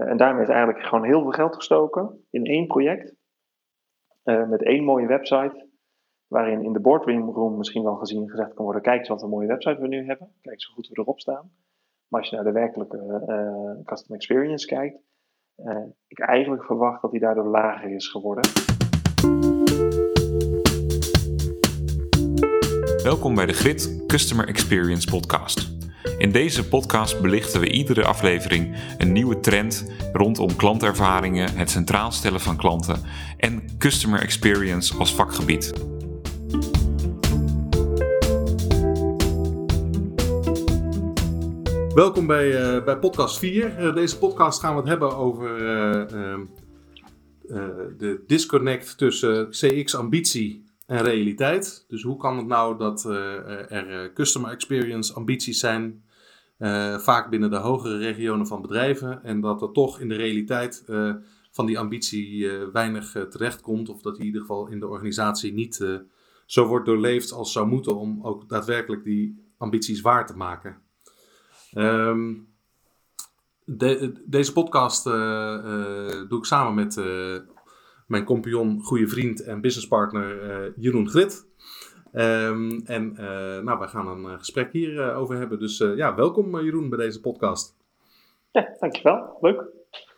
en daarmee is eigenlijk gewoon heel veel geld gestoken in één project. met één mooie website waarin in de boardroom misschien wel gezien gezegd kan worden: kijk eens wat een mooie website we nu hebben, kijk eens hoe goed we erop staan. Maar als je naar de werkelijke uh, customer experience kijkt, ik eigenlijk verwacht dat die daardoor lager is geworden. Welkom bij de Grid Customer Experience Podcast. In deze podcast belichten we iedere aflevering een nieuwe trend rondom klantervaringen, het centraal stellen van klanten en customer experience als vakgebied. Welkom bij, uh, bij podcast 4. Uh, eh, deze podcast gaan we het hebben over uh, de disconnect tussen CX-ambitie en realiteit. Dus hoe kan het nou dat er customer experience ambities zijn, vaak binnen de hogere regionen van bedrijven, en dat er toch in de realiteit van die ambitie weinig terechtkomt, of dat in ieder geval in de organisatie niet zo wordt doorleefd als zou moeten om ook daadwerkelijk die ambities waar te maken. Um, deze podcast doe ik samen met mijn compagnon, goede vriend en businesspartner Jeroen Grit. Um, en nou, wij gaan een gesprek hierover over hebben. Dus ja, welkom Jeroen bij deze podcast. Ja, dankjewel. Leuk.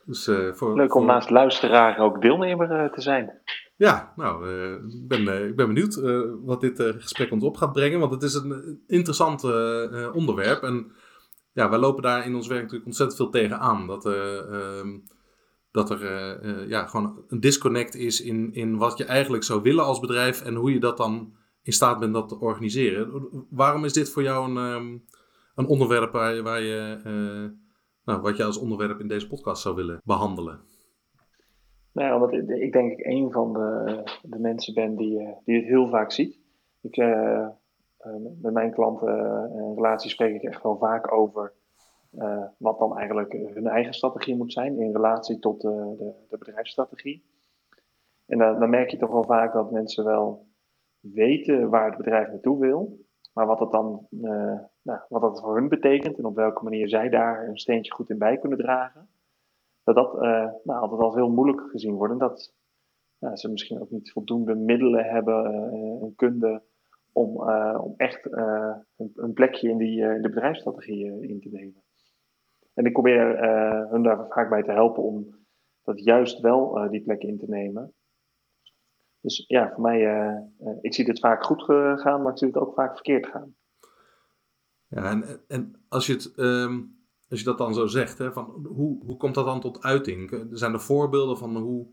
Dus, voor, Leuk om naast luisteraar ook deelnemer te zijn. Ja, nou, ik, ben, ik ben benieuwd wat dit gesprek ons op gaat brengen. Want het is een interessant onderwerp. En ja, wij lopen daar in ons werk natuurlijk ontzettend veel tegen aan. Dat, uh, dat er ja, gewoon een disconnect is in, in wat je eigenlijk zou willen als bedrijf en hoe je dat dan in staat bent dat te organiseren. Waarom is dit voor jou een, um, een onderwerp waar, waar je, nou, wat je als onderwerp in deze podcast zou willen behandelen? Nou omdat ik denk ik een van de, de mensen ben die, die het heel vaak ziet. Ik, eh, met mijn klanten eh, en relaties spreek ik echt wel vaak over eh, wat dan eigenlijk hun eigen strategie moet zijn in relatie tot de, de, de bedrijfsstrategie. En dan, dan, merk je toch wel vaak dat mensen wel weten waar het bedrijf naartoe wil, maar wat dat dan nou, wat dat voor hun betekent en op welke manier zij daar een steentje goed in bij kunnen dragen, dat dat nou, altijd al heel moeilijk gezien wordt. En dat ze misschien ook niet voldoende middelen hebben en kunde om, uh, om echt uh, een, een, plekje in, die, uh, de bedrijfsstrategie in te nemen. En ik probeer hun daar vaak bij te helpen om dat juist wel die plek in te nemen. Dus ja, voor mij, ik zie dit vaak goed gaan, maar ik zie het ook vaak verkeerd gaan. Ja, en, en als, je het, um, als je dat dan zo zegt, hè, van hoe, hoe komt dat dan tot uiting? Zijn er voorbeelden van hoe,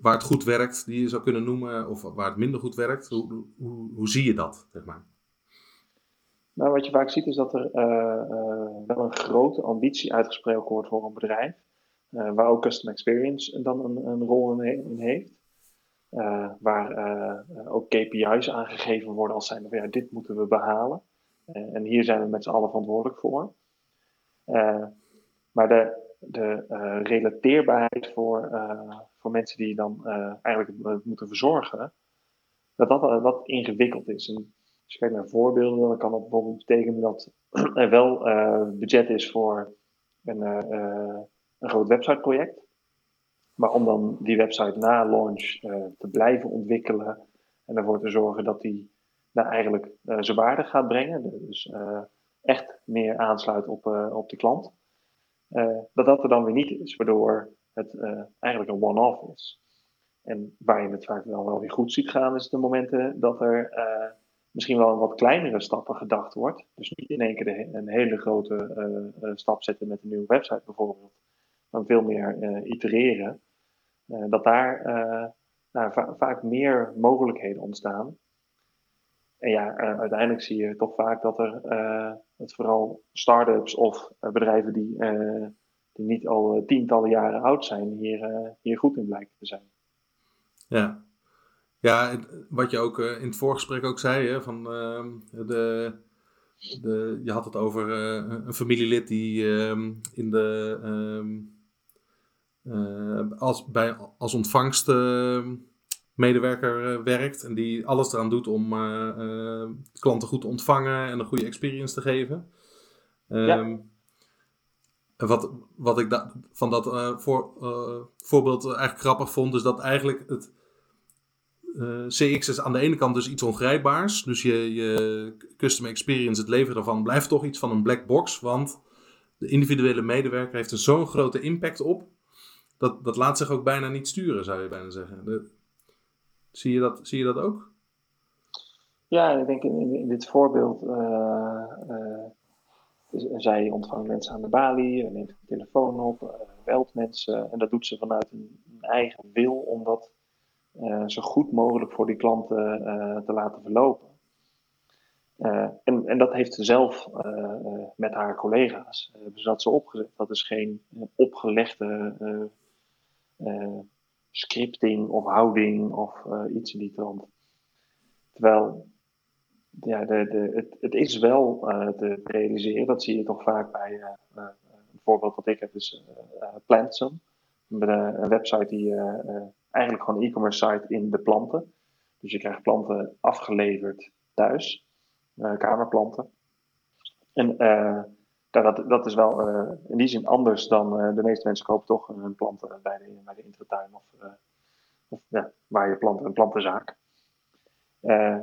waar het goed werkt, die je zou kunnen noemen, of waar het minder goed werkt? Hoe, hoe, hoe zie je dat, zeg maar? Nou, wat je vaak ziet is dat er uh, uh, wel een grote ambitie uitgesproken wordt voor een bedrijf, uh, waar ook customer experience dan een, een rol in, in heeft. Waar ook KPI's aangegeven worden als zijn van ja, dit moeten we behalen. en hier zijn we met z'n allen verantwoordelijk voor. maar de, de relateerbaarheid voor, voor mensen die dan eigenlijk moeten verzorgen, dat dat wat ingewikkeld is. En als je kijkt naar voorbeelden, dan kan dat bijvoorbeeld betekenen dat er wel budget is voor een, een groot websiteproject. Maar om dan die website na launch te blijven ontwikkelen en ervoor te zorgen dat die nou, eigenlijk zijn waarde gaat brengen, dus echt meer aansluit op, op de klant, dat dat er dan weer niet is, waardoor het eigenlijk een one-off is. En waar je het vaak wel, wel weer goed ziet gaan, is de momenten dat er misschien wel wat kleinere stappen gedacht wordt. Dus niet in één keer de, een hele grote stap zetten met een nieuwe website bijvoorbeeld, maar veel meer itereren. Dat daar nou, va vaak meer mogelijkheden ontstaan. En ja, uiteindelijk zie je toch vaak dat er het vooral start-ups of bedrijven die die niet al eh, tientallen jaren oud zijn, hier, eh, hier goed in blijken te zijn. Ja, ja wat je ook eh, in het voorgesprek ook zei, hè, van ehm, de, de, je had het over een familielid die ehm, in de, ehm, als, bij, als ontvangstmedewerker werkt en die alles eraan doet om klanten goed te ontvangen en een goede experience te geven. Ja. En wat, wat ik da- van dat eh, voor, eh, voorbeeld eigenlijk grappig vond, is dat eigenlijk het eh, CX is aan de ene kant dus iets ongrijpbaars. Dus je, je customer experience, het leveren daarvan, blijft toch iets van een black box. Want de individuele medewerker heeft er zo'n grote impact op. Dat, dat laat zich ook bijna niet sturen, zou je bijna zeggen. Zie, je dat, zie je dat ook? Ja, ik denk in, dit voorbeeld, eh, eh, dus zij ontvangt mensen aan de balie, neemt de telefoon op, eh, belt mensen. En dat doet ze vanuit een, eigen wil om dat zo goed mogelijk voor die klanten te laten verlopen. En, en dat heeft ze zelf met haar collega's, ze dat zo opgezet. Dat is geen opgelegde scripting of houding of eh, iets in die trant. Terwijl ja, de, de, het, het is wel eh, te realiseren. Dat zie je toch vaak bij eh, eh, een voorbeeld wat ik heb, is eh eh, Plantsum. Een, website die eh, eh, eigenlijk gewoon een e-commerce site in de planten. Dus je krijgt planten afgeleverd thuis, eh, kamerplanten. En eh, dat, dat is wel eh, in die zin anders dan eh, de meeste mensen kopen toch hun planten bij de, bij de intratuin of, eh, of ja, waar je planten, een plantenzaak. Eh,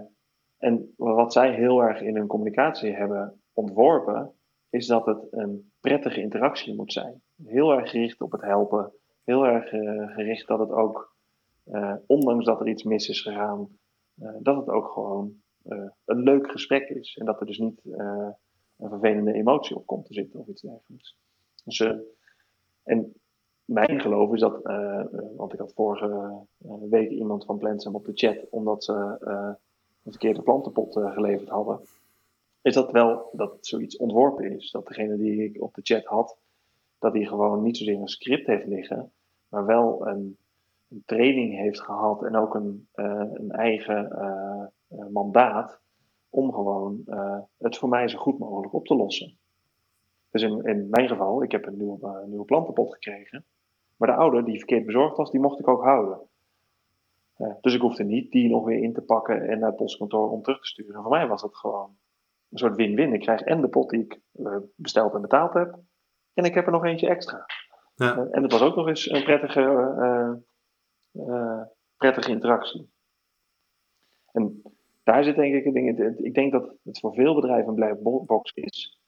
en wat zij heel erg in hun communicatie hebben ontworpen, is dat het een prettige interactie moet zijn. Heel erg gericht op het helpen. Heel erg eh, gericht dat het ook, eh, ondanks dat er iets mis is gegaan, eh, dat het ook gewoon eh, een leuk gesprek is. En dat er dus niet eh, een vervelende emotie op komt te zitten of iets dergelijks. Dus, eh, en mijn geloof is dat, eh, eh, want ik had vorige week iemand van Plantsam op de chat, omdat ze een verkeerde plantenpot geleverd hadden, is dat wel dat zoiets ontworpen is. Dat degene die ik op de chat had, dat die gewoon niet zozeer een script heeft liggen, maar wel een, een training heeft gehad en ook een, een eigen mandaat om gewoon eh, het voor mij zo goed mogelijk op te lossen. Dus in, in mijn geval, ik heb een nieuwe, eh, nieuwe plantenpot gekregen, maar de oude die verkeerd bezorgd was, die mocht ik ook houden. Eh, dus ik hoefde niet die nog weer in te pakken en naar het postkantoor om terug te sturen. voor mij was het gewoon een soort win-win. Ik krijg en de pot die ik besteld en betaald heb, en ik heb er nog eentje extra. Ja. En het was ook nog eens een prettige, prettige interactie. En daar zit denk ik een ding in. Ik denk dat het voor veel bedrijven een black bo- box is.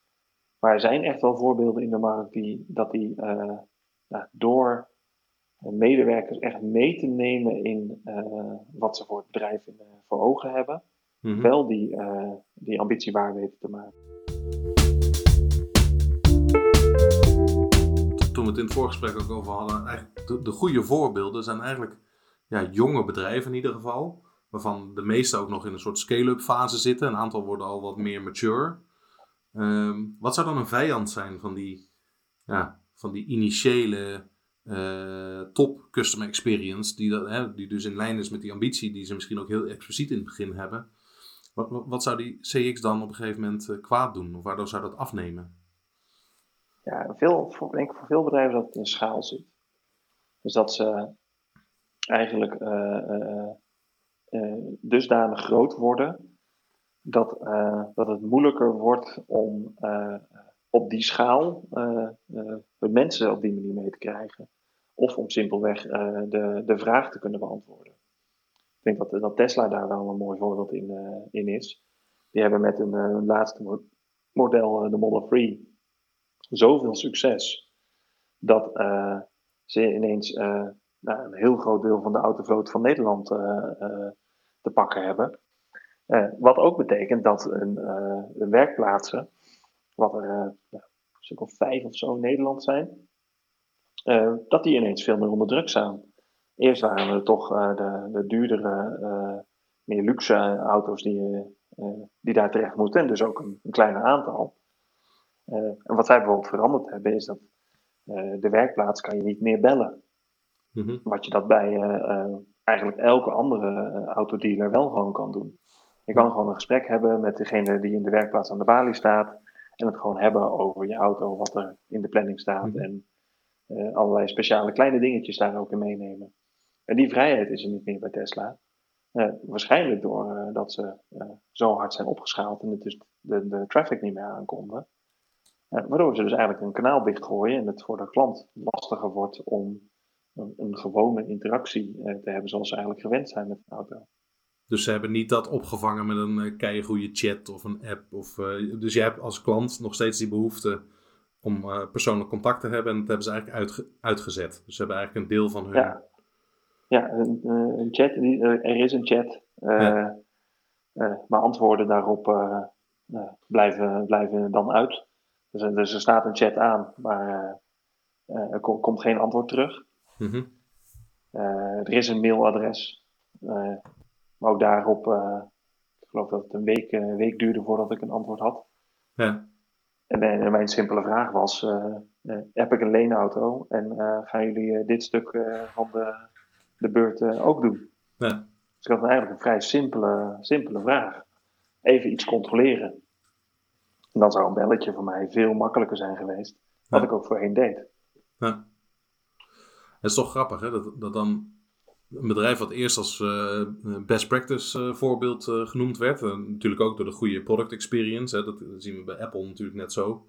Maar er zijn echt wel voorbeelden in de markt die, dat die eh, door medewerkers echt mee te nemen in eh, wat ze voor het bedrijf in, eh, voor ogen hebben, Mhm. wel die, eh, die ambitie waar weten te maken. toen we het in het voorgesprek ook over hadden, eigenlijk de, de goede voorbeelden zijn eigenlijk ja, jonge bedrijven in ieder geval. Waarvan de meeste ook nog in een soort scale-up fase zitten. Een aantal worden al wat meer mature. Ehm, wat zou dan een vijand zijn van die, ja, van die initiële eh, top customer experience, die, dat, hè, die dus in lijn is met die ambitie die ze misschien ook heel expliciet in het begin hebben. Wat, wat, zou die CX dan op een gegeven moment eh, kwaad doen? Of waardoor zou dat afnemen? Ja, veel, voor, ik denk voor veel bedrijven dat het in schaal zit. Dus dat ze eigenlijk eh, dusdanig groot worden dat, eh, dat het moeilijker wordt om eh, op die schaal eh, eh, mensen op die manier mee te krijgen. Of om simpelweg eh, de, de vraag te kunnen beantwoorden. Ik denk dat, dat Tesla daar wel een mooi voorbeeld in, eh, in is. Die hebben met hun, eh, laatste mo- model, eh, de Model 3, zoveel succes dat eh, ze ineens eh, nou, een heel groot deel van de autovloot van Nederland eh, eh, te pakken hebben. Eh, wat ook betekent dat een, eh, werkplaatsen, wat er eh, een stuk of vijf of zo in Nederland zijn, dat die ineens veel meer onder druk staan. Eerst waren er toch de, de duurdere, meer luxe auto's die, die daar terecht moeten, en dus ook een, een kleiner aantal. En wat zij bijvoorbeeld veranderd hebben, is dat de werkplaats kan je niet meer bellen. Mhm. Wat je dat bij eigenlijk elke andere eh, autodealer wel gewoon kan doen. Je kan gewoon een gesprek hebben met degene die in de werkplaats aan de balie staat. En het gewoon hebben over je auto, wat er in de planning staat. Mhm. En eh, allerlei speciale kleine dingetjes daar ook in meenemen. En die vrijheid is er niet meer bij Tesla. Eh, waarschijnlijk doordat dat ze zo hard zijn opgeschaald en het dus de, de traffic niet meer aankonden. waardoor ze dus eigenlijk een kanaal dichtgooien en het voor de klant lastiger wordt om een, een gewone interactie te hebben zoals ze eigenlijk gewend zijn met een auto. Dus ze hebben niet dat opgevangen met een uh, keigoede chat of een app. Of, uh, dus jij hebt als klant nog steeds die behoefte om uh, persoonlijk contact te hebben. En dat hebben ze eigenlijk uitge uitgezet. Dus ze hebben eigenlijk een deel van hun... Ja, ja een, een chat. er is een chat. Ja. maar antwoorden daarop blijven, blijven dan uit. Dus, dus, er staat een chat aan, maar er kom, komt geen antwoord terug. Mm -hmm. er is een mailadres. Maar ook daarop, uh, ik geloof dat het een week, een eh, week duurde voordat ik een antwoord had. Ja. En, mijn simpele vraag was, uh, heb ik een leenauto en gaan jullie dit stuk van de, de beurt ook doen? Ja. Dus ik had eigenlijk een vrij simpele, simpele vraag. Even iets controleren. En dan zou een belletje voor mij veel makkelijker zijn geweest. Wat ik ook voorheen deed. Ja. Het is toch grappig hè? Dat, dan een bedrijf wat eerst als uh, best practice uh, voorbeeld uh, genoemd werd. natuurlijk ook door de goede product experience. Hè. Dat zien we bij Apple natuurlijk net zo.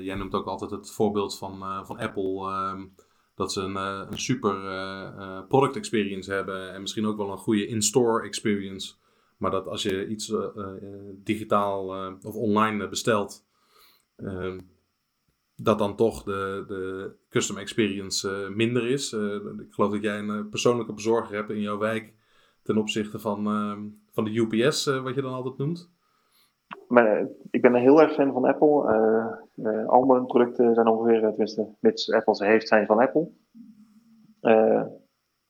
jij noemt ook altijd het voorbeeld van, van Apple. Ehm, dat ze een, een super product experience hebben. En misschien ook wel een goede in-store experience. Maar dat als je iets digitaal of online bestelt ehm, dat dan toch de, de custom experience uh, minder is. Uh, ik geloof dat jij een eh, persoonlijke bezorger hebt in jouw wijk ten opzichte van, ehm, van de UPS, wat je dan altijd noemt. Maar, ik ben een heel erg fan van Apple. al mijn producten zijn ongeveer, tenminste, mits Apple ze heeft, zijn van Apple.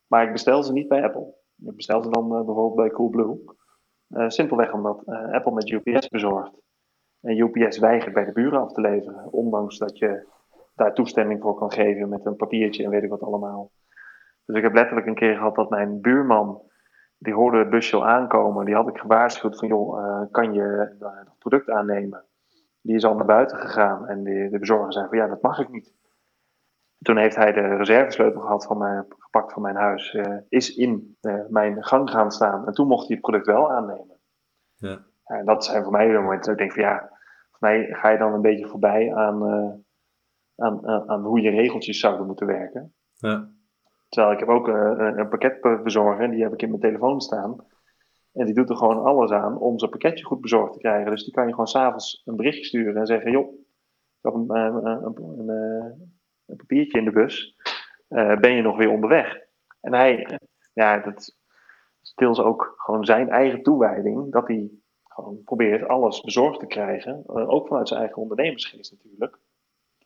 maar ik bestel ze niet bij Apple. Ik bestel ze dan bijvoorbeeld bij Coolblue. simpelweg omdat Apple met UPS bezorgt. En UPS weigert bij de buren af te leveren, ondanks dat je daar toestemming voor kan geven met een papiertje en weet ik wat allemaal. Dus ik heb letterlijk een keer gehad dat mijn buurman, die hoorde het busje al aankomen, die had ik gewaarschuwd van joh, uh, kan je dat product aannemen? Die is al naar buiten gegaan en de, de bezorger zei van ja, dat mag ik niet. toen heeft hij de reservesleutel gehad van mijn, gepakt van mijn huis, uh, is in mijn gang gaan staan en toen mocht hij het product wel aannemen. Ja. En dat zijn voor mij de momenten dat ik denk van ja, voor mij ga je dan een beetje voorbij aan, uh, aan, aan, hoe je regeltjes zouden moeten werken. Ja. Terwijl ik heb ook uh, een pakketbezorger, die heb ik in mijn telefoon staan. En die doet er gewoon alles aan om zijn pakketje goed bezorgd te krijgen. Dus die kan je gewoon s'avonds een berichtje sturen en zeggen: joh, ik heb een, een, een, een papiertje in de bus. Uh, ben je nog weer onderweg? En hij, ja, dat stil ook gewoon zijn eigen toewijding. Dat hij gewoon probeert alles bezorgd te krijgen, uh, ook vanuit zijn eigen ondernemersgeest natuurlijk,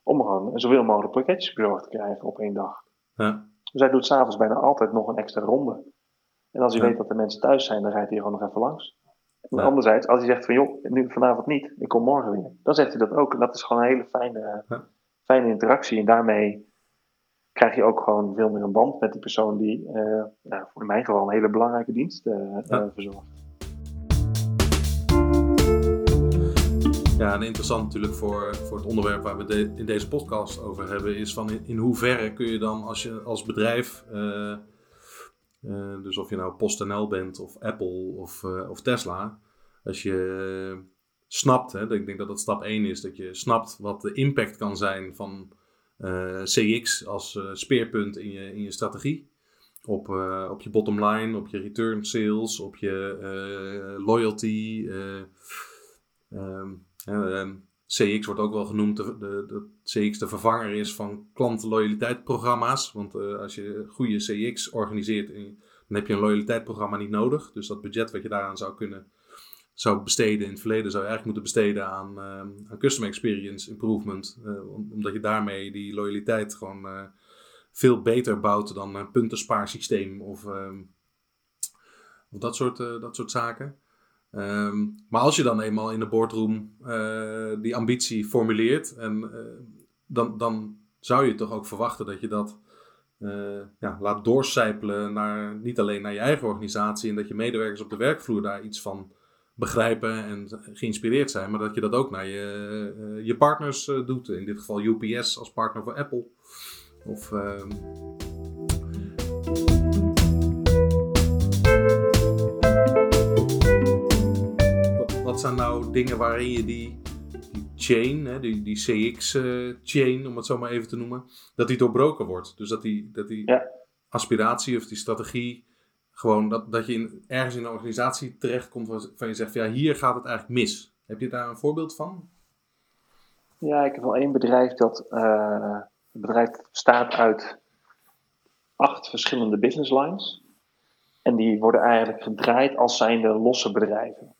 om gewoon zoveel mogelijk pakketjes bezorgd te krijgen op één dag. Ja. Dus hij doet s'avonds bijna altijd nog een extra ronde. En als hij weet dat de mensen thuis zijn, dan rijdt hij gewoon nog even langs. En anderzijds, als hij zegt van joh, nu vanavond niet, ik kom morgen weer, dan zegt hij dat ook. En dat is gewoon een hele fijne, fijne interactie. En daarmee krijg je ook gewoon veel meer een band met die persoon die uh, nou, voor mij gewoon een hele belangrijke dienst uh, verzorgt. Ja, en interessant natuurlijk voor, voor het onderwerp waar we in deze podcast over hebben, is van in, in, hoeverre kun je dan als je als bedrijf, uh, uh, dus of je nou PostNL bent of Apple of, uh, of Tesla, als je snapt, hè, ik denk dat dat stap 1 is, dat je snapt wat de impact kan zijn van CX als speerpunt in je, in je strategie. Op, op je bottom line, op je return sales, op je loyalty. Um, Ehm, CX wordt ook wel genoemd de, CX de vervanger is van klantenloyaliteitsprogramma's. Want uh, als je goede CX organiseert, dan heb je een loyaliteitsprogramma niet nodig. Dus dat budget wat je daaraan zou kunnen zou besteden in het verleden, zou je eigenlijk moeten besteden aan, uh, customer experience improvement. Uh, omdat je daarmee die loyaliteit gewoon veel beter bouwt dan een puntenspaarsysteem of, ehm, of dat, soort, dat soort zaken. Ehm, maar als je dan eenmaal in de boardroom uh, die ambitie formuleert, en, uh, dan, dan zou je toch ook verwachten dat je dat uh, ja, laat doorcijpelen naar, niet alleen naar je eigen organisatie en dat je medewerkers op de werkvloer daar iets van begrijpen en geïnspireerd zijn, maar dat je dat ook naar je, je partners doet. In dit geval UPS als partner voor Apple. Of, dingen waarin je die, die chain, hè, die, die CX-chain, om het zo maar even te noemen, dat die doorbroken wordt. Dus dat die, dat die Ja. aspiratie of die strategie, gewoon dat, dat je in, ergens in een organisatie terechtkomt waarvan je zegt, ja, hier gaat het eigenlijk mis. Heb je daar een voorbeeld van? Ja, ik heb wel één bedrijf dat. eh, het bedrijf bestaat uit acht verschillende business lines. En die worden eigenlijk gedraaid als zijnde losse bedrijven.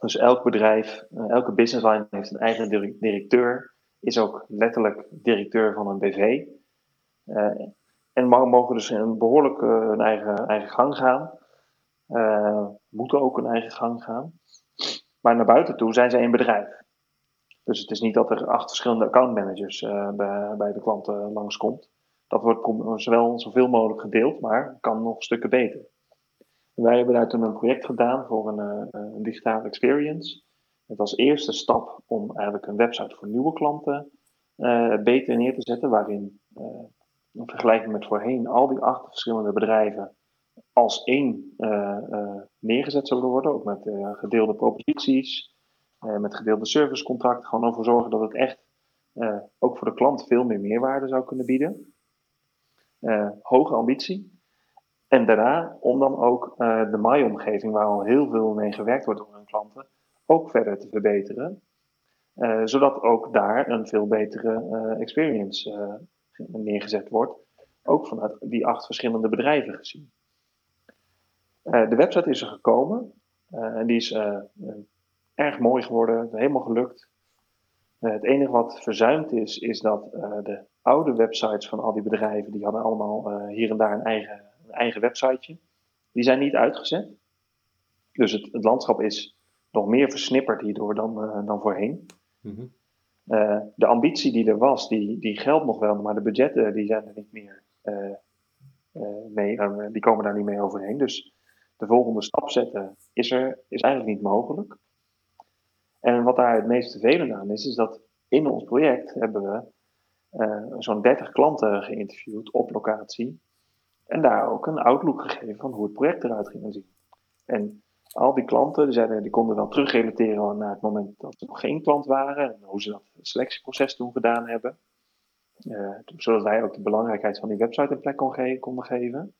Dus elk bedrijf, eh, elke business line heeft een eigen dir- directeur. Is ook letterlijk directeur van een BV. Eh, en mo- mogen dus een behoorlijk eh, hun eigen, eigen gang gaan. Eh, moeten ook een eigen gang gaan. Maar naar buiten toe zijn ze een bedrijf. Dus het is niet dat er acht verschillende accountmanagers bij, bij de klanten langskomt. Dat wordt zowel zoveel mogelijk gedeeld, maar kan nog stukken beter. Wij hebben daar toen een project gedaan voor een, eh, een digitale experience. Met als eerste stap om eigenlijk een website voor nieuwe klanten eh, beter neer te zetten. Waarin eh, in vergelijking met voorheen al die acht verschillende bedrijven als één eh, eh, neergezet zullen worden. Ook met eh, gedeelde proposities, eh, met gedeelde servicecontracten. Gewoon ervoor zorgen dat het echt eh, ook voor de klant veel meer meerwaarde zou kunnen bieden. Eh, hoge ambitie. En daarna om dan ook eh, de MAI-omgeving, waar al heel veel mee gewerkt wordt door hun klanten, ook verder te verbeteren. Eh, zodat ook daar een veel betere eh, experience neergezet wordt. Ook vanuit die acht verschillende bedrijven gezien. De website is er gekomen. en die is erg mooi geworden, helemaal gelukt. Het enige wat verzuimd is, is dat de oude websites van al die bedrijven, die hadden allemaal hier en daar een eigen, eigen websiteje. Die zijn niet uitgezet. Dus het, het landschap is nog meer versnipperd hierdoor dan, eh, dan voorheen. Mhm. Eh, de ambitie die er was, die, die geldt nog wel, maar de budgetten die zijn er niet meer eh, eh, mee, eh, die komen daar niet mee overheen. Dus de volgende stap zetten is, er, is eigenlijk niet mogelijk. En wat daar het meest vervelend aan is, is dat in ons project hebben we eh, zo'n 30 klanten geïnterviewd op locatie. En daar ook een outlook gegeven van hoe het project eruit ging zien. En al die klanten, die, zeiden, die konden wel terugrelateren naar het moment dat ze nog geen klant waren. En hoe ze dat selectieproces toen gedaan hebben. Eh, zodat wij ook de belangrijkheid van die website een plek kon konden geven.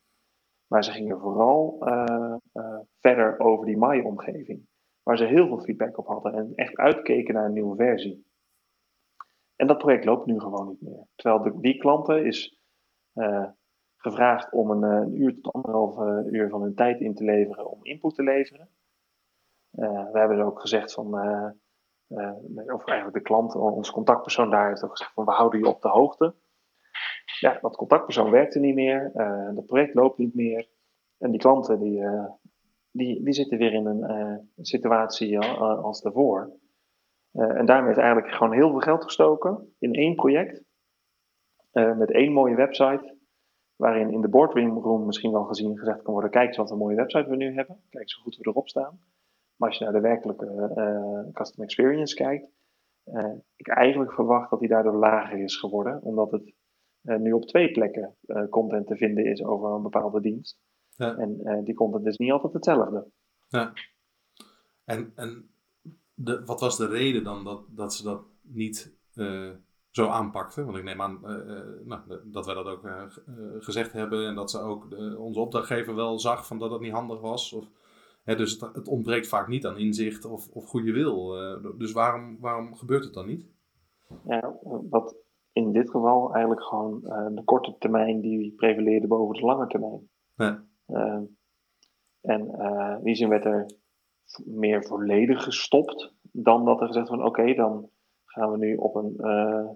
Maar ze gingen vooral eh, eh, verder over die MAI-omgeving. Waar ze heel veel feedback op hadden en echt uitkeken naar een nieuwe versie. En dat project loopt nu gewoon niet meer. Terwijl de, die klanten is gevraagd om een, eh, een uur tot anderhalf eh, uur van hun tijd in te leveren om input te leveren. Eh, we hebben ook gezegd van, of eigenlijk de klant, onze contactpersoon daar heeft ook gezegd van we houden je op de hoogte. Ja, dat contactpersoon werkte niet meer, het project loopt niet meer. En die klanten die, die, die zitten weer in een situatie als daarvoor. En daarmee is eigenlijk gewoon heel veel geld gestoken in één project. Met één mooie website. Waarin in de boardroom misschien wel gezien gezegd kan worden: kijk eens wat een mooie website we nu hebben. Kijk eens hoe goed we erop staan. Maar als je naar de werkelijke eh customer experience kijkt, eh, ik eigenlijk verwacht dat die daardoor lager is geworden. Omdat het eh, nu op twee plekken content te vinden is over een bepaalde dienst. Ja. En die content is niet altijd hetzelfde. Ja. En, en de, wat was de reden dan dat, dat ze dat niet zo aanpakten? Want ik neem aan eh, eh, nou, dat wij dat ook eh, gezegd hebben en dat ze ook onze opdrachtgever wel zag van dat dat niet handig was. Of, hè, dus het, het ontbreekt vaak niet aan inzicht of, of goede wil. dus waarom, waarom gebeurt het dan niet? Ja, wat in dit geval eigenlijk gewoon de korte termijn die prevaleerde boven de lange termijn. Ja. En in die zin werd er meer volledig gestopt dan dat er gezegd van oké, dan gaan we nu op een, eh,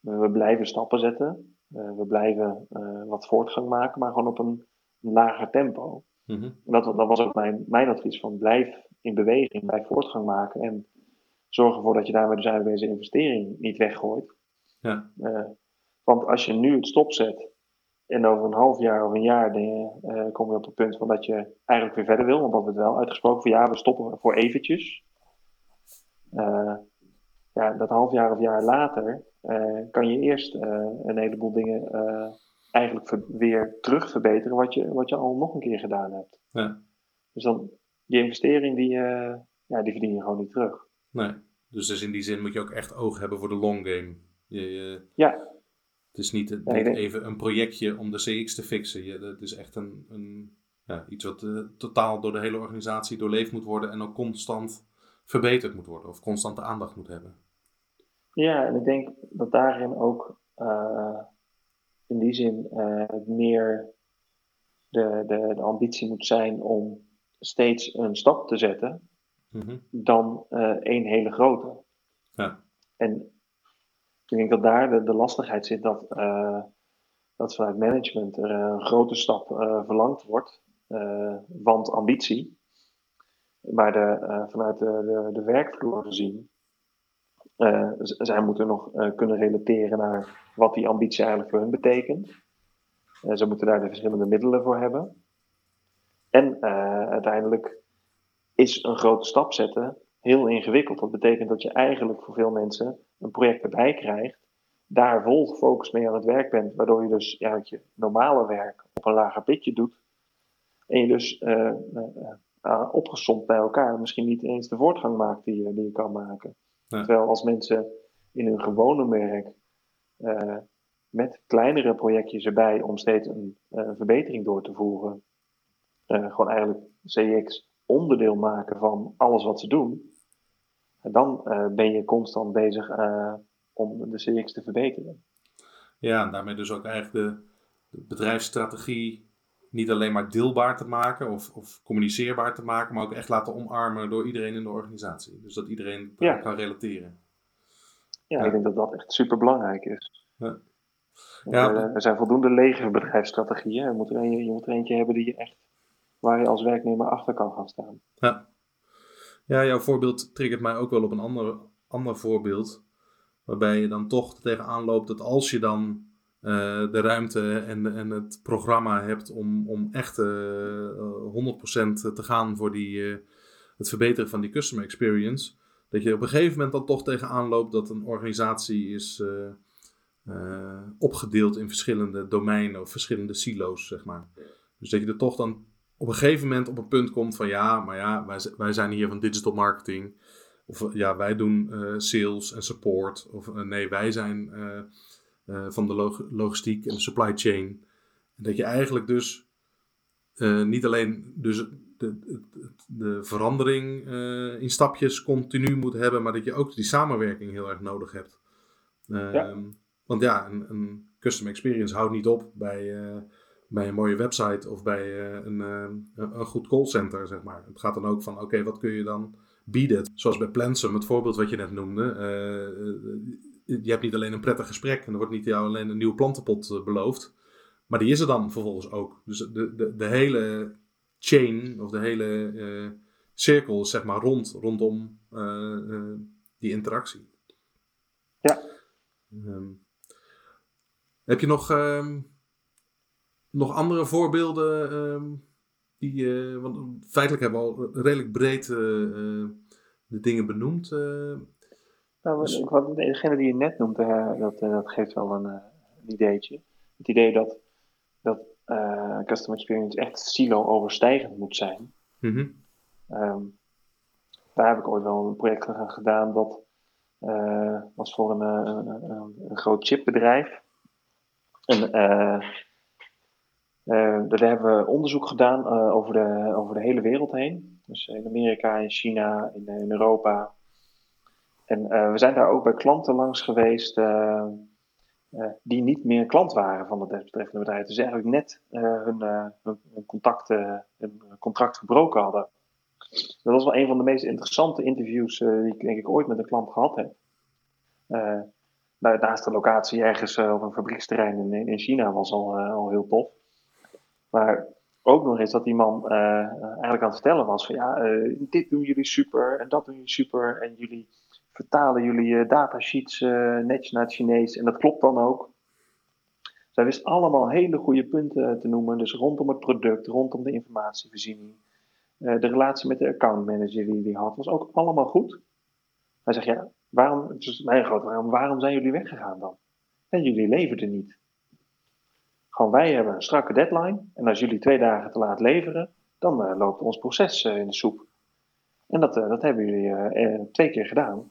we blijven stappen zetten. Eh, we blijven eh, wat voortgang maken, maar gewoon op een lager tempo. Mhm. Dat, dat was ook mijn, mijn advies van blijf in beweging, blijf voortgang maken en zorg ervoor dat je daarmee dus eigenlijk deze investering niet weggooit. Ja. Want als je nu het stopzet en over een half jaar of een jaar je, eh, kom je op het punt van dat je eigenlijk weer verder wil, want dat wordt wel uitgesproken van ja, we stoppen voor eventjes. Eh, ja, dat half jaar of jaar later eh, kan je eerst eh, een heleboel dingen eh, eigenlijk ver- weer terug verbeteren wat je, wat je al nog een keer gedaan hebt. Ja. Dus dan, die investering die, ja, die verdien je gewoon niet terug. Nee. Dus, dus in die zin moet je ook echt oog hebben voor de long game. Je, ja. Het is niet, niet even een projectje om de CX te fixen. Je, het is echt een, een ja, iets wat totaal door de hele organisatie doorleefd moet worden en ook constant verbeterd moet worden of constante aandacht moet hebben. Ja, en ik denk dat daarin ook uh, in die zin uh, meer de, de, de ambitie moet zijn om steeds een stap te zetten mm dan één hele grote. Ja. En ik denk dat daar de, de lastigheid zit dat, dat vanuit management er een grote stap verlangd wordt want ambitie. Maar de, uh, vanuit de, de, werkvloer gezien, uh, zij moeten nog kunnen relateren naar wat die ambitie eigenlijk voor hun betekent. ze moeten daar de verschillende middelen voor hebben. En uiteindelijk is een grote stap zetten heel ingewikkeld. Dat betekent dat je eigenlijk voor veel mensen een project erbij krijgt, daar vol gefocust mee aan het werk bent, waardoor je dus ja, je normale werk op een lager pitje doet en je dus uh, opgesomd bij elkaar misschien niet eens de voortgang maakt die je, die je kan maken. Terwijl als mensen in hun gewone werk met kleinere projectjes erbij om steeds een, verbetering door te voeren, gewoon eigenlijk CX onderdeel maken van alles wat ze doen, dan ben je constant bezig om de CX te verbeteren. Ja, en daarmee dus ook eigenlijk de, de bedrijfsstrategie niet alleen maar deelbaar te maken of, of, communiceerbaar te maken, maar ook echt laten omarmen door iedereen in de organisatie. Dus dat iedereen ja. kan relateren. Ja, ik denk dat dat echt super belangrijk is. Ja. Ja, er, er zijn voldoende lege bedrijfsstrategieën. Je moet, er een, je moet er eentje hebben die je echt, waar je als werknemer achter kan gaan staan. Ja, ja jouw voorbeeld triggert mij ook wel op een ander, ander voorbeeld. Waarbij je dan toch tegenaan loopt dat als je dan de ruimte en, en het programma hebt om, om echt uh, eh, 100% te gaan voor die, uh, het verbeteren van die customer experience. Dat je op een gegeven moment dan toch tegenaan loopt dat een organisatie is opgedeeld in verschillende domeinen of verschillende silo's, zeg maar. Dus dat je er toch dan op een gegeven moment op een punt komt van ja, maar ja, wij, wij zijn hier van digital marketing. Of ja, wij doen sales en support. Of nee, wij zijn van de log logistiek en de supply chain. Dat je eigenlijk dus uh, niet alleen dus de, de, de verandering uh, in stapjes continu moet hebben, maar dat je ook die samenwerking heel erg nodig hebt. Ja. Ehm, want ja, een, een, custom experience houdt niet op bij, bij een mooie website of bij een, een goed callcenter, zeg maar. Het gaat dan ook van, oké, wat kun je dan bieden? Zoals bij Plansum, het voorbeeld wat je net noemde je hebt niet alleen een prettig gesprek en er wordt niet jou alleen een nieuwe plantenpot eh, beloofd. Maar die is er dan vervolgens ook. Dus de, de, de hele chain of de hele uh, cirkel zeg maar rond, rondom uh, die interactie. Ja. Um, heb je nog, um, nog andere voorbeelden? Um, die, want feitelijk hebben we al redelijk breed de dingen benoemd. Nou, dus... wat, degene die je net noemt, uh, dat, uh, dat geeft wel een, uh, een, ideetje. Het idee dat, dat customer experience echt silo-overstijgend moet zijn. Mm -hmm. um, daar heb ik ooit wel een project gedaan dat was voor een, een, een, een groot chipbedrijf. En daar hebben we onderzoek gedaan over, de, over de hele wereld heen. Dus in Amerika, in China, in, in Europa, en uh, we zijn daar ook bij klanten langs geweest uh, uh, die niet meer klant waren van het desbetreffende bedrijf. Dus eigenlijk net hun, hun, hun contract gebroken hadden. Dat was wel een van de meest interessante interviews die ik denk ik ooit met een klant gehad heb. naast de locatie ergens op een fabrieksterrein in, in China was al, al heel tof. Maar ook nog eens dat die man eigenlijk aan het vertellen was van ja, dit doen jullie super en dat doen jullie super en jullie vertalen jullie uh, datasheets uh, netjes naar het Chinees. En dat klopt dan ook. Zij wist allemaal hele goede punten te noemen. Dus rondom het product, rondom de informatievoorziening. De relatie met de accountmanager die hij had, was ook allemaal goed. Hij zegt, ja, waarom, het is mijn grote waarom, waarom zijn jullie weggegaan dan? En jullie leverden niet. Gewoon, wij hebben een strakke deadline. En als jullie twee dagen te laat leveren, dan loopt ons proces in de soep. En dat, dat hebben jullie twee keer gedaan.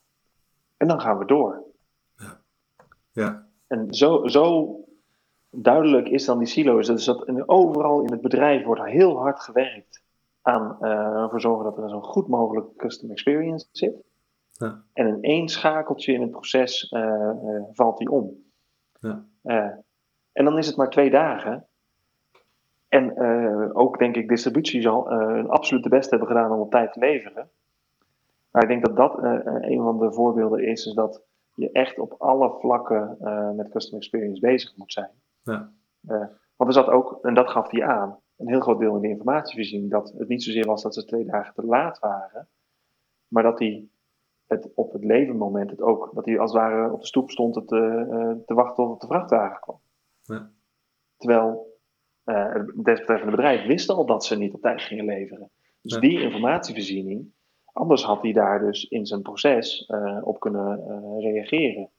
En dan gaan we door. Ja. ja. En zo, zo duidelijk is dan die silo's. Dus dat overal in het bedrijf wordt heel hard gewerkt aan uh, ervoor zorgen dat er zo goed mogelijk custom experience zit. Ja. En in één schakeltje in het proces uh, uh, valt die om. Ja. en dan is het maar twee dagen. En ook denk ik, distributie zal een absoluut de beste hebben gedaan om op tijd te leveren. Maar ik denk dat dat een van de voorbeelden is, is dat je echt op alle vlakken met custom experience bezig moet zijn. Ja. want er zat ook, en dat gaf hij aan, een heel groot deel in de informatievoorziening dat het niet zozeer was dat ze twee dagen te laat waren, maar dat hij het op het levenmoment het ook, dat hij als het ware op de stoep stond te, te wachten tot de vrachtwagen kwam. Ja. Terwijl het desbetreffende bedrijf wist al dat ze niet op tijd gingen leveren. Dus die informatievoorziening, anders had hij daar dus in zijn proces uh, op kunnen reageren.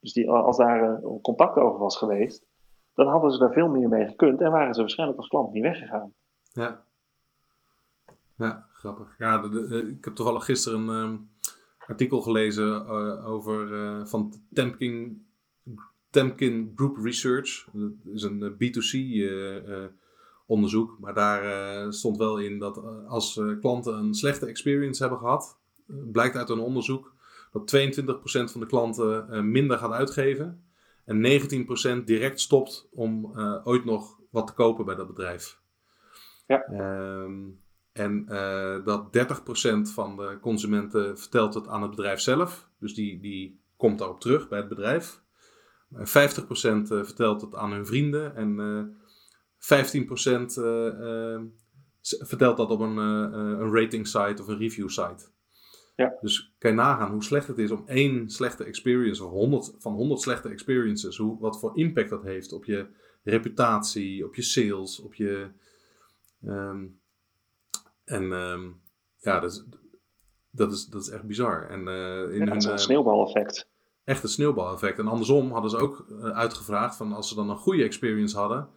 Dus die, als daar contact over was geweest, dan hadden ze daar veel meer mee gekund en waren ze waarschijnlijk als klant niet weggegaan. Ja, ja grappig. Ja, ik heb toevallig gisteren een um, artikel gelezen over van Temkin, Temkin Group Research. Dat is een B2C uh, onderzoek, maar daar stond wel in dat als klanten een slechte experience hebben gehad, blijkt uit een onderzoek dat 22% van de klanten minder gaat uitgeven en 19% direct stopt om ooit nog wat te kopen bij dat bedrijf. Ja. Um, en uh, dat 30% van de consumenten vertelt het aan het bedrijf zelf. Dus die, die komt daarop terug bij het bedrijf. 50% uh, vertelt het aan hun vrienden. En 15% vertelt dat op een, een rating site of een review site. Ja. Dus kan je nagaan hoe slecht het is om één slechte experience, of 100, van 100 slechte experiences, hoe, wat voor impact dat heeft op je reputatie, op je sales, op je. Um, en um, ja, dat is, dat, is, dat is echt bizar. En, uh, in ja, hun, is een sneeuwbaleffect. Echt een sneeuwbaleffect. En andersom hadden ze ook uitgevraagd: van als ze dan een goede experience hadden,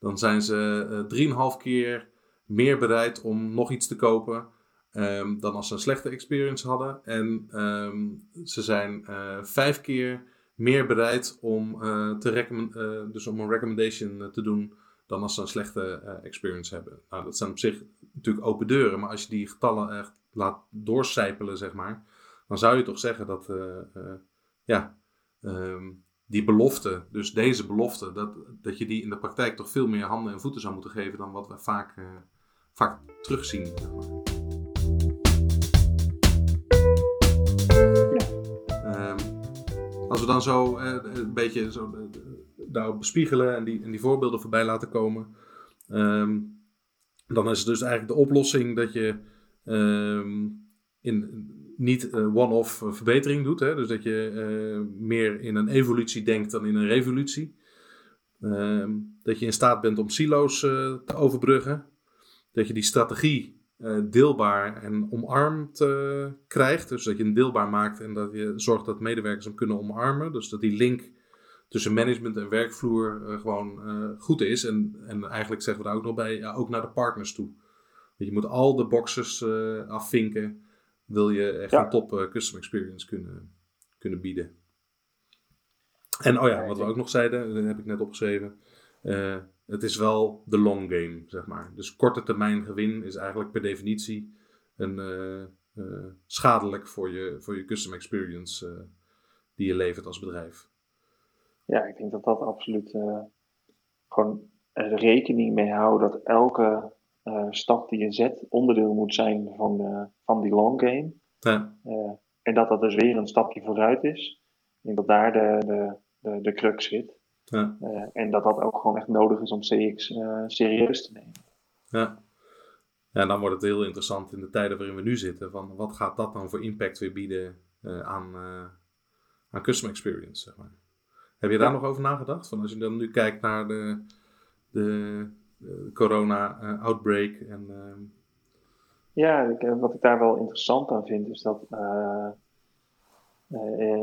dan zijn ze 3,5 keer meer bereid om nog iets te kopen um, dan als ze een slechte experience hadden. En um, ze zijn uh, vijf keer meer bereid om, uh, te uh, dus om een recommendation te doen dan als ze een slechte experience hebben. Nou, dat zijn op zich natuurlijk open deuren, maar als je die getallen echt laat doorcijpelen, zeg maar, dan zou je toch zeggen dat ja, um, die belofte, dus deze belofte, dat, dat je die in de praktijk toch veel meer handen en voeten zou moeten geven dan wat we vaak, vaak terugzien. Maar. Als we dan zo eh, een beetje zo, eh, daarop bespiegelen en die, en die voorbeelden voorbij laten komen, ehm, dan is het dus eigenlijk de oplossing dat je ehm, in, niet one-off verbetering doet. Hè? Dus dat je uh, meer in een evolutie denkt dan in een revolutie. Ehm, dat je in staat bent om silo's te overbruggen. Dat je die strategie deelbaar en omarmd krijgt. Dus dat je een deelbaar maakt en dat je zorgt dat medewerkers hem kunnen omarmen. Dus dat die link tussen management en werkvloer gewoon goed is. En, en eigenlijk zeggen we daar ook nog bij, ja, ook naar de partners toe. je moet al de boxes afvinken, wil je echt een top custom experience kunnen, kunnen bieden. En oh ja, wat we ook nog zeiden, dat heb ik net opgeschreven het is wel de long game, zeg maar. Dus korte termijn gewin is eigenlijk per definitie een, uh, uh, schadelijk voor je, voor je custom experience uh, die je levert als bedrijf. Ja, ik denk dat dat absoluut gewoon rekening mee houdt dat elke stap die je zet onderdeel moet zijn van, van die long game. Ja. en dat dat dus weer een stapje vooruit is. Ik denk dat daar de, de, de, de crux zit. Ja. En dat dat ook gewoon echt nodig is om CX eh, serieus te nemen. Ja. ja, en dan wordt het heel interessant in de tijden waarin we nu zitten. Van wat gaat dat dan voor impact weer bieden aan, aan customer experience, zeg maar. Heb je daar nog over nagedacht? Van als je dan nu kijkt naar de, de corona-outbreak en... Ehm, ja, ik, wat ik daar wel interessant aan vind, is dat uh,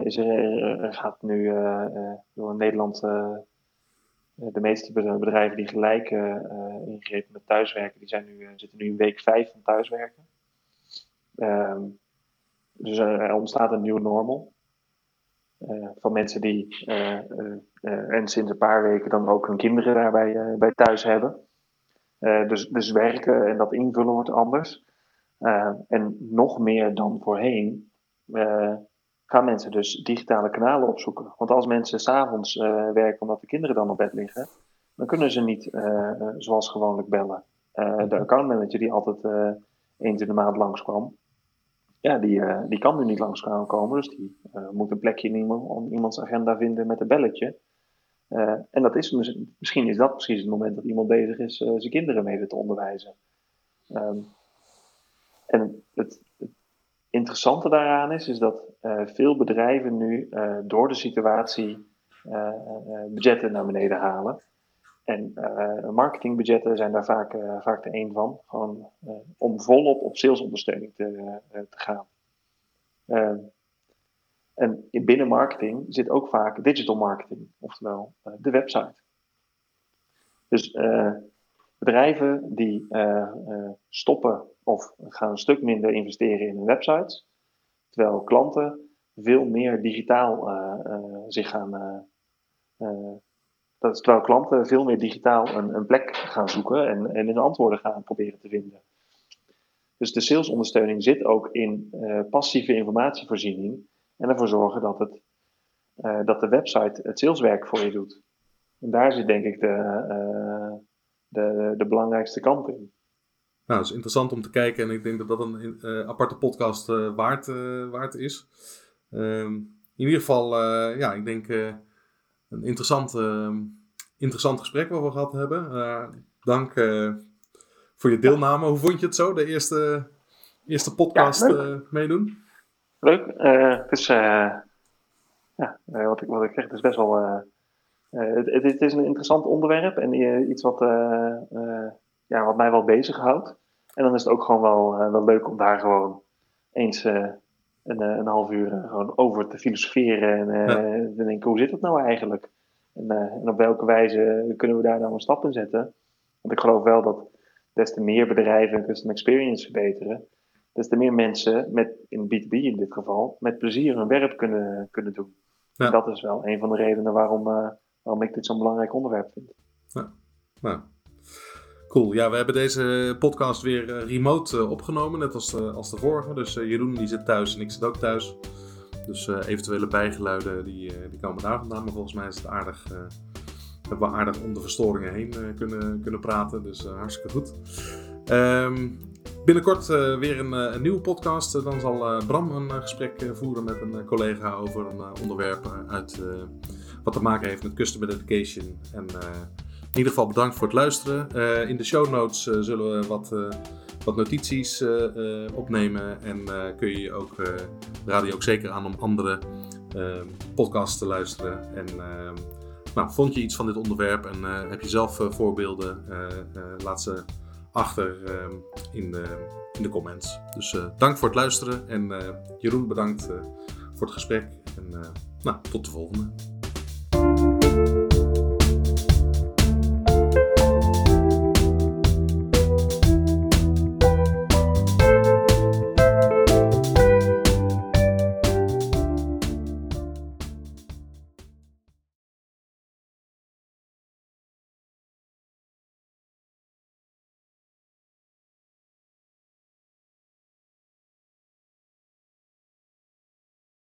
is er, gaat nu uh, door in Nederland de meeste bedrijven die gelijk ingrepen met thuiswerken, die zijn nu, zitten nu in week 5 van thuiswerken. Um, dus er ontstaat een nieuwe normal. Van mensen die en sinds een paar weken dan ook hun kinderen daarbij bij thuis hebben. dus, dus werken en dat invullen wordt anders. en nog meer dan voorheen gaan mensen dus digitale kanalen opzoeken. Want als mensen s'avonds werken omdat de kinderen dan op bed liggen, dan kunnen ze niet zoals gewoonlijk bellen. De accountmanager die altijd eens in de maand langskwam, ja, die, die kan nu niet langskomen. Dus die moet een plekje in iemand, iemands agenda vinden met een belletje. en dat is, misschien is dat precies het moment dat iemand bezig is zijn kinderen mee te onderwijzen. Um, en het, het interessante daaraan is, is dat veel bedrijven nu door de situatie budgetten naar beneden halen. En marketingbudgetten zijn daar vaak, vaak de een van. Gewoon om volop op salesondersteuning te, te gaan. en in binnen marketing zit ook vaak digital marketing, oftewel de website. Dus bedrijven die stoppen of gaan een stuk minder investeren in hun websites. Terwijl klanten veel meer digitaal uh, zich gaan. Dat is, terwijl klanten veel meer digitaal een, een plek gaan zoeken en, en hun antwoorden gaan proberen te vinden. Dus de salesondersteuning zit ook in passieve informatievoorziening en ervoor zorgen dat, het, dat de website het saleswerk voor je doet. En daar zit denk ik de, de, de belangrijkste kant in. Nou, dat is interessant om te kijken en ik denk dat dat een aparte podcast waard, waard is. Ehm, in ieder geval, ja, ik denk een interessant, ehm, interessant gesprek wat we gehad hebben. dank voor je deelname. Hoe vond je het zo, de eerste, eerste podcast ja, meedoen? Leuk. het is, ja, wat, ik, wat ik zeg, het is best wel... Het, het, het, is een interessant onderwerp en iets wat ja, wat mij wel bezighoudt. En dan is het ook gewoon wel, wel leuk om daar gewoon eens een, eh, een half uur gewoon over te filosoferen. En ja. te denken, hoe zit het nou eigenlijk? En, en, op welke wijze kunnen we daar nou een stap in zetten? Want ik geloof wel dat des te meer bedrijven een custom experience verbeteren, des te meer mensen, met, in B2B in dit geval, met plezier hun werk kunnen, kunnen doen. Ja. En dat is wel een van de redenen waarom, waarom ik dit zo'n belangrijk onderwerp vind. Ja. Nou, Cool. Ja, we hebben deze podcast weer eh, remote eh, opgenomen, net als de, als de vorige. Dus uh, Jeroen die zit thuis en ik zit ook thuis. Dus eventuele bijgeluiden die, die komen daar vandaan. Maar volgens mij is het aardig, hebben we aardig om de verstoringen heen kunnen, kunnen praten. Dus hartstikke goed. Um, binnenkort weer een, een, nieuwe podcast. dan zal Bram een gesprek voeren met een collega over een onderwerp uit wat te maken heeft met customer education en in ieder geval bedankt voor het luisteren. Uh, in de show notes uh, zullen we wat, uh, wat notities opnemen. En kun je ook, raad je ook zeker aan om andere podcasts te luisteren. En nou, vond je iets van dit onderwerp en heb je zelf voorbeelden? laat ze achter in, de, in de comments. Dus dank voor het luisteren. En Jeroen, bedankt voor het gesprek. En nou, tot de volgende.